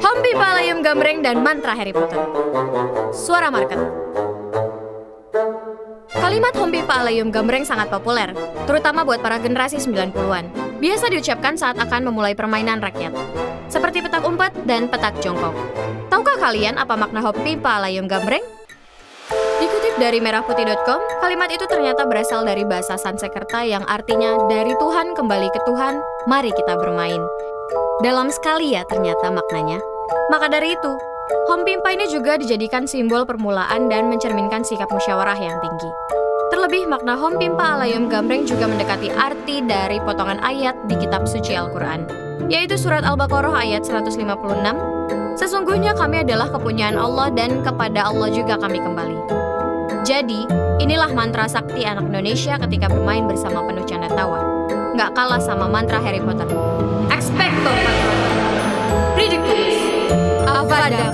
Hombi Palayum Gambreng dan Mantra Harry Potter. Suara Market. Kalimat Hombi Palayum Gambreng sangat populer, terutama buat para generasi 90-an. Biasa diucapkan saat akan memulai permainan rakyat, seperti petak umpet dan petak jongkok. Tahukah kalian apa makna Hombi Palayum Gambreng? Dari merahputih.com, kalimat itu ternyata berasal dari bahasa Sansekerta yang artinya dari Tuhan kembali ke Tuhan, mari kita bermain. Dalam sekali ya ternyata maknanya. Maka dari itu, Hom Pimpa ini juga dijadikan simbol permulaan dan mencerminkan sikap musyawarah yang tinggi. Terlebih, makna Hom Pimpa Alayum Gambreng juga mendekati arti dari potongan ayat di kitab suci Al-Quran, yaitu surat Al-Baqarah ayat 156, Sesungguhnya kami adalah kepunyaan Allah dan kepada Allah juga kami kembali. Jadi, inilah mantra sakti anak Indonesia ketika bermain bersama penuh canda tawa. Nggak kalah sama mantra Harry Potter. Expecto Patronum. Ridiculous. Avada